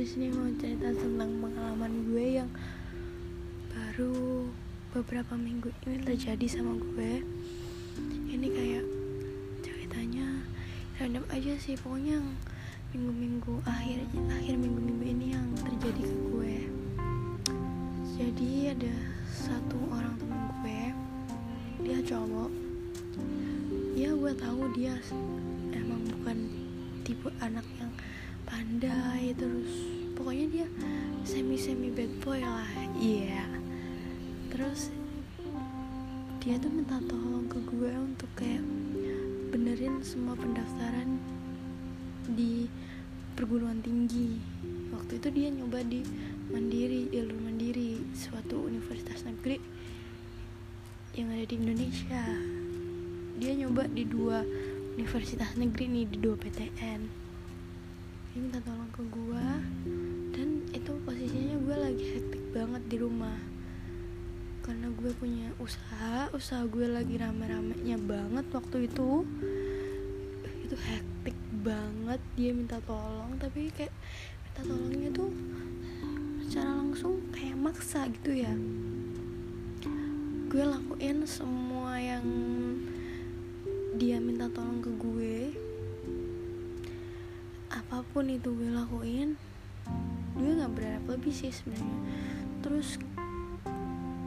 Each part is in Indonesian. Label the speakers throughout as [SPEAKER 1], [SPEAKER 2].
[SPEAKER 1] di sini mau cerita tentang pengalaman gue yang baru beberapa minggu ini terjadi sama gue. Ini kayak ceritanya random aja sih pokoknya minggu-minggu akhir akhir minggu-minggu ini yang terjadi ke gue. Jadi ada satu orang temen gue dia cowok. Ya gue tahu dia emang bukan tipe anak yang pandai terus pokoknya dia semi semi bad boy lah. Iya. Yeah. terus dia tuh minta tolong ke gue untuk kayak benerin semua pendaftaran di perguruan tinggi. Waktu itu dia nyoba di mandiri jalur mandiri suatu universitas negeri yang ada di Indonesia. Dia nyoba di dua universitas negeri nih di dua PTN dia minta tolong ke gue itu posisinya gue lagi hektik banget di rumah. Karena gue punya usaha usaha gue lagi rame-ramenya banget waktu itu. Itu hektik banget dia minta tolong. Tapi kayak minta tolongnya tuh secara langsung kayak maksa gitu ya. Gue lakuin semua yang dia minta tolong ke gue. Apa pun itu gue lakuin gue nggak berharap lebih sih sebenarnya. Terus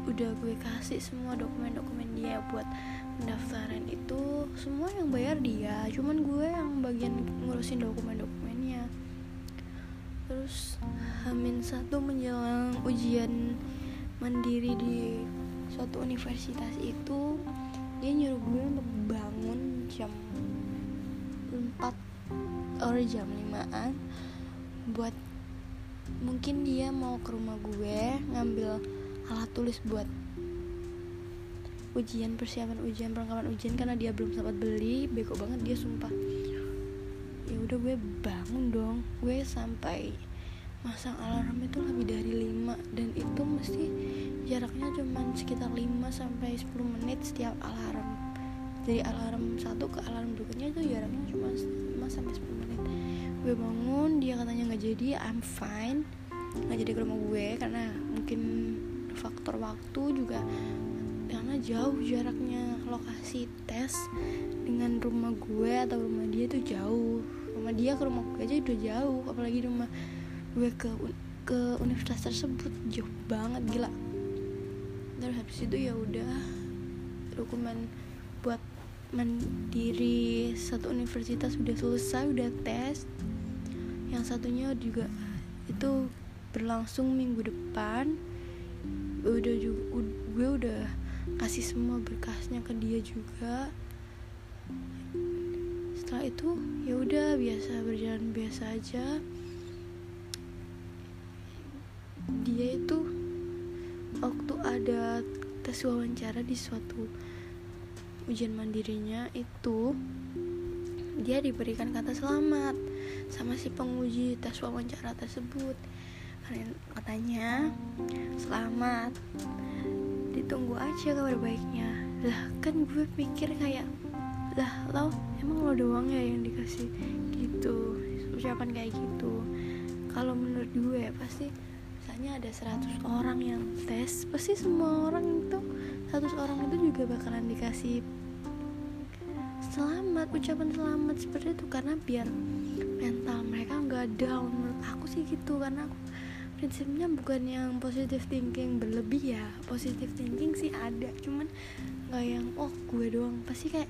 [SPEAKER 1] udah gue kasih semua dokumen-dokumen dia buat pendaftaran itu semua yang bayar dia cuman gue yang bagian ngurusin dokumen-dokumennya. Terus Hamin satu menjelang ujian mandiri di suatu universitas itu dia nyuruh gue untuk bangun jam 4 or jam 5an buat mungkin dia mau ke rumah gue ngambil alat tulis buat ujian persiapan ujian perlengkapan ujian karena dia belum sempat beli. Bego banget dia sumpah. Ya udah gue bangun dong. Gue sampai masang alarm itu lebih dari 5 dan itu mesti jaraknya cuma sekitar 5 sampai 10 menit setiap alarm dari alarm satu ke alarm berikutnya itu jaraknya cuma 5 sampai 10 menit. Gue bangun dia katanya nggak jadi I'm fine. Nggak jadi ke rumah gue karena mungkin faktor waktu juga karena jauh jaraknya. Lokasi tes dengan rumah gue atau rumah dia itu jauh. Rumah dia ke rumah gue aja udah jauh apalagi rumah gue ke ke universitas tersebut jauh banget gila. Terus habis itu ya udah dokumen mandiri. Satu universitas udah selesai udah tes. Yang satunya juga itu berlangsung minggu depan. Udah juga gue udah kasih semua berkasnya ke dia juga. Setelah itu ya udah biasa berjalan biasa aja. Dia itu waktu ada tes wawancara di suatu ujian mandirinya itu dia diberikan kata selamat sama si penguji tes wawancara tersebut. Katanya selamat ditunggu aja kabar baiknya. Lah kan gue pikir kayak lah lo emang lo doang ya yang dikasih gitu ucapan kayak gitu? Kalau menurut gue pasti misalnya ada 100 orang yang tes. Pasti semua orang itu 100 orang itu juga bakalan dikasih selamat ucapan selamat seperti itu. Karena biar mental mereka nggak down. Menurut aku sih gitu. Karena aku prinsipnya bukan yang positive thinking berlebih ya. Positive thinking sih ada. Cuman nggak yang oh gue doang. Pasti kayak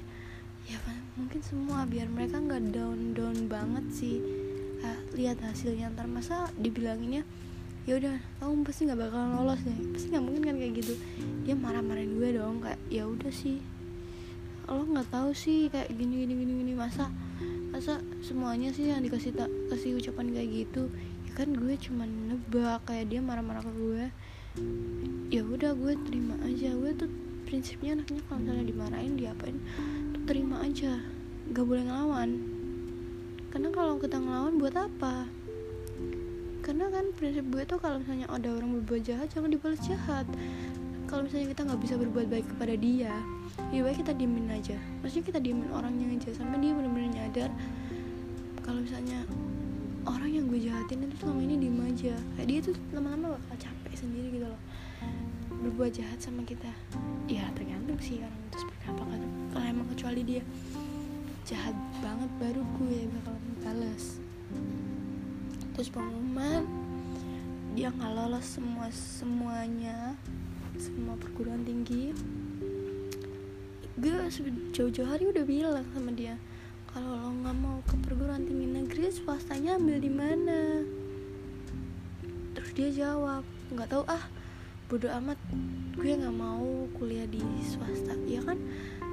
[SPEAKER 1] ya mungkin semua. Biar mereka nggak down down banget sih. Ah, lihat hasilnya. Ntar masa dibilanginnya ya udah kamu pasti nggak bakalan lolos deh. Pasti nggak mungkin kan kayak gitu. Dia marah-marahin gue dong kayak ya udah sih. Lo nggak tahu sih kayak gini gini gini gini masa masa semuanya sih yang dikasih tak kasih ucapan kayak gitu? Ya kan gue cuma nebak kayak dia marah-marah ke gue. Ya udah gue terima aja. Gue tuh prinsipnya anaknya kalau misalnya dimarahin diapain tuh terima aja. Nggak boleh ngelawan. Karena kalau kita ngelawan buat apa karena kan prinsip gue tuh kalau misalnya ada orang berbuat jahat jangan dibalas jahat. Kalau misalnya kita nggak bisa berbuat baik kepada dia ya baik kita diemin aja. Maksudnya kita diemin orangnya aja sampai dia benar-benar nyadar kalau misalnya orang yang gue jahatin itu selama ini diem aja. Kayak dia tuh lama-lama bakal capek sendiri gitu loh berbuat jahat sama kita. Ya tergantung sih orang itu seperti apa kan kalau emang kecuali dia jahat banget baru gue bakal balas terus pengumuman dia nggak lolos semua semuanya semua perguruan tinggi. Gue jauh-jauh hari udah bilang sama dia kalau lo nggak mau ke perguruan tinggi negeri swastanya ambil di mana? Terus dia jawab nggak tahu ah bodoh amat gue nggak mau kuliah di swasta. Ya kan?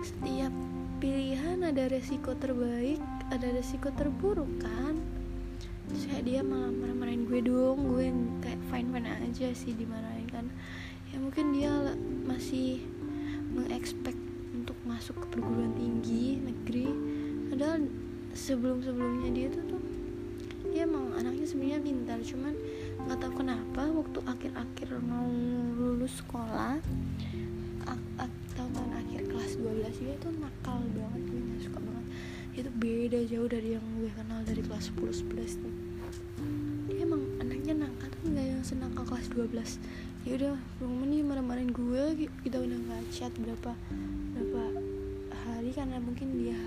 [SPEAKER 1] Setiap pilihan ada resiko terbaik ada resiko terburuk kan kayak dia malah marah-marahin gue dong gue kayak fine fine aja sih dimarahin kan. Ya mungkin dia masih mengekspek untuk masuk ke perguruan tinggi negeri. Padahal sebelum sebelumnya dia tuh tuh dia emang anaknya sebenarnya pintar cuman nggak tahu kenapa waktu akhir-akhir mau lulus sekolah tahun akhir kelas 12 dia tuh nakal banget gue suka banget. Dia tuh beda jauh dari yang gue kenal dari kelas 10 11 12 ya udah belum nih marah-marahin gue kita udah nggak chat berapa berapa hari karena mungkin dia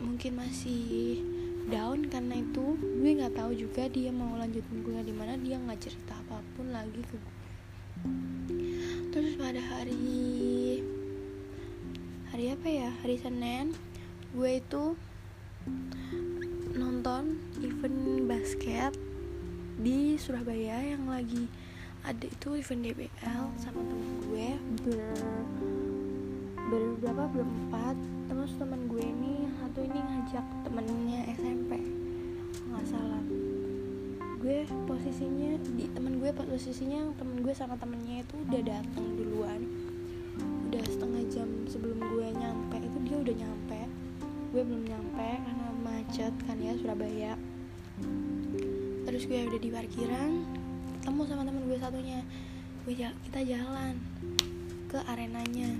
[SPEAKER 1] mungkin masih down karena itu. Gue nggak tahu juga dia mau lanjutin kuliah di mana dia nggak cerita apa pun lagi ke gue. Terus pada hari hari apa ya? Hari Senin gue itu nonton event basket di Surabaya yang lagi ada itu event DBL sama temen gue. Ber berberapa berempat terus teman gue ini satu ini ngajak temennya SMP nggak salah. Gue posisinya di temen gue posisinya temen gue sama temennya itu udah datang duluan. Udah setengah jam sebelum gue nyampe itu dia udah nyampe. Gue belum nyampe karena macet kan ya Surabaya terus gue udah di parkiran ketemu sama temen gue satunya. Gue kita jalan ke arenanya.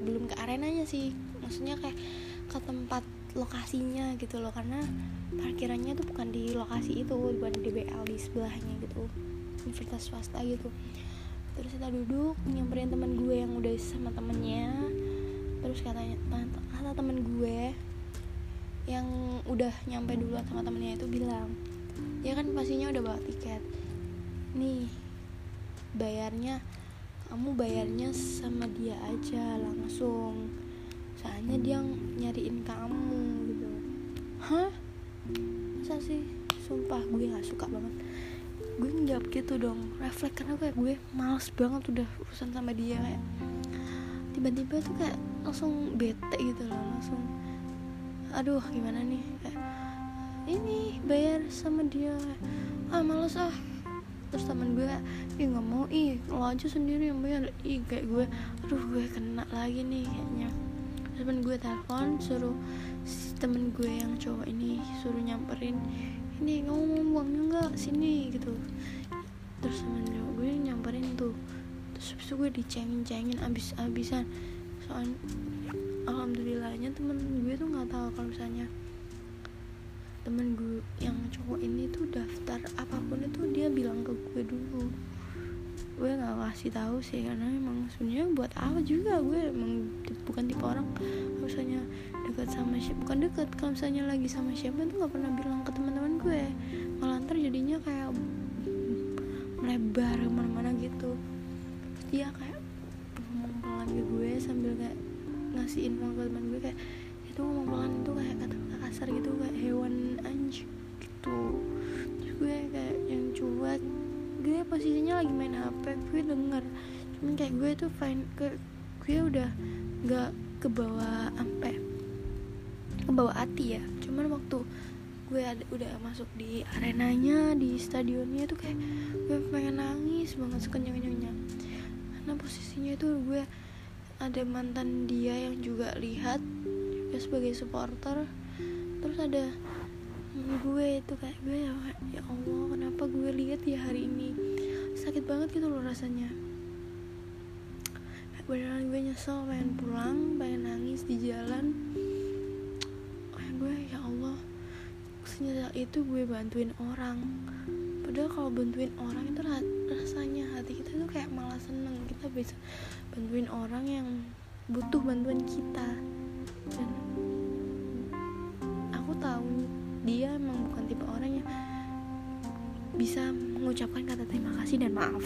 [SPEAKER 1] Belum ke arenanya sih maksudnya kayak ke tempat lokasinya gitu loh karena parkirannya tuh bukan di lokasi itu bukan di BL di sebelahnya gitu universitas swasta gitu. Terus kita duduk nyamperin teman gue yang udah sama temennya. Terus katanya kata temen gue yang udah nyampe duluan sama temennya itu bilang ya kan pastinya udah bawa tiket. Nih bayarnya kamu bayarnya sama dia aja langsung. Soalnya dia nyariin kamu gitu. Hah? Masa sih? Sumpah gue nggak suka banget. Gue ngejawab gitu dong refleks karena kayak gue males banget udah urusan sama dia kayak tiba-tiba tuh kayak langsung bete gitu loh langsung aduh gimana nih? Kayak ini bayar sama dia. Ah males ah. Terus teman gue ih nggak mau ih lo aja sendiri yang bayar. Ih kayak gue aduh gue kena lagi nih kayaknya. Temen gue telepon suruh si temen gue yang cowok ini suruh nyamperin ini ngomong uangnya nggak sini gitu. Terus temen gue nyamperin tuh. Terus habis itu gue dicengin-cengin abis-abisan. Soal alhamdulillahnya temen gue tuh nggak tahu kalau misalnya temen gue yang cowok ini tuh daftar apa pun itu dia bilang ke gue dulu. Gue nggak kasih tahu sih karena emang sebenarnya buat apa juga gue emang bukan tipe orang. Misalnya dekat sama siapa bukan dekat kalau misalnya lagi sama siapa tuh nggak pernah bilang ke teman-teman gue malah ntar jadinya kayak melebar ke mana-mana gitu. Dia kayak ngomong pelan ke gue sambil kayak ngasihin uang ke teman gue kayak itu ngomong pelan tuh kayak kata-kata kasar gitu kayak hewan anjing gitu. Terus gue kayak yang cuek. Gue posisinya lagi main hp gue denger. Cuman kayak gue tuh fine ke gue udah nggak ke bawah ampe ke bawah hati ya. Cuman waktu gue ada, udah masuk di arenanya di stadionnya tuh kayak gue pengen nangis banget sekenyang-kenyangnya karena posisinya itu gue ada mantan dia yang juga lihat juga sebagai supporter terus ada gue itu kayak gue ya, ya Allah kenapa gue lihat ya hari ini? Sakit banget gitu loh rasanya. Beneran gue nyesel pengen pulang pengen nangis di jalan. Kayak gue ya Allah senyesal itu gue bantuin orang. Padahal kalau bantuin orang itu rasanya hati kita tuh kayak malah seneng. Kita bisa bantuin orang yang butuh bantuan kita bisa mengucapkan kata terima kasih dan maaf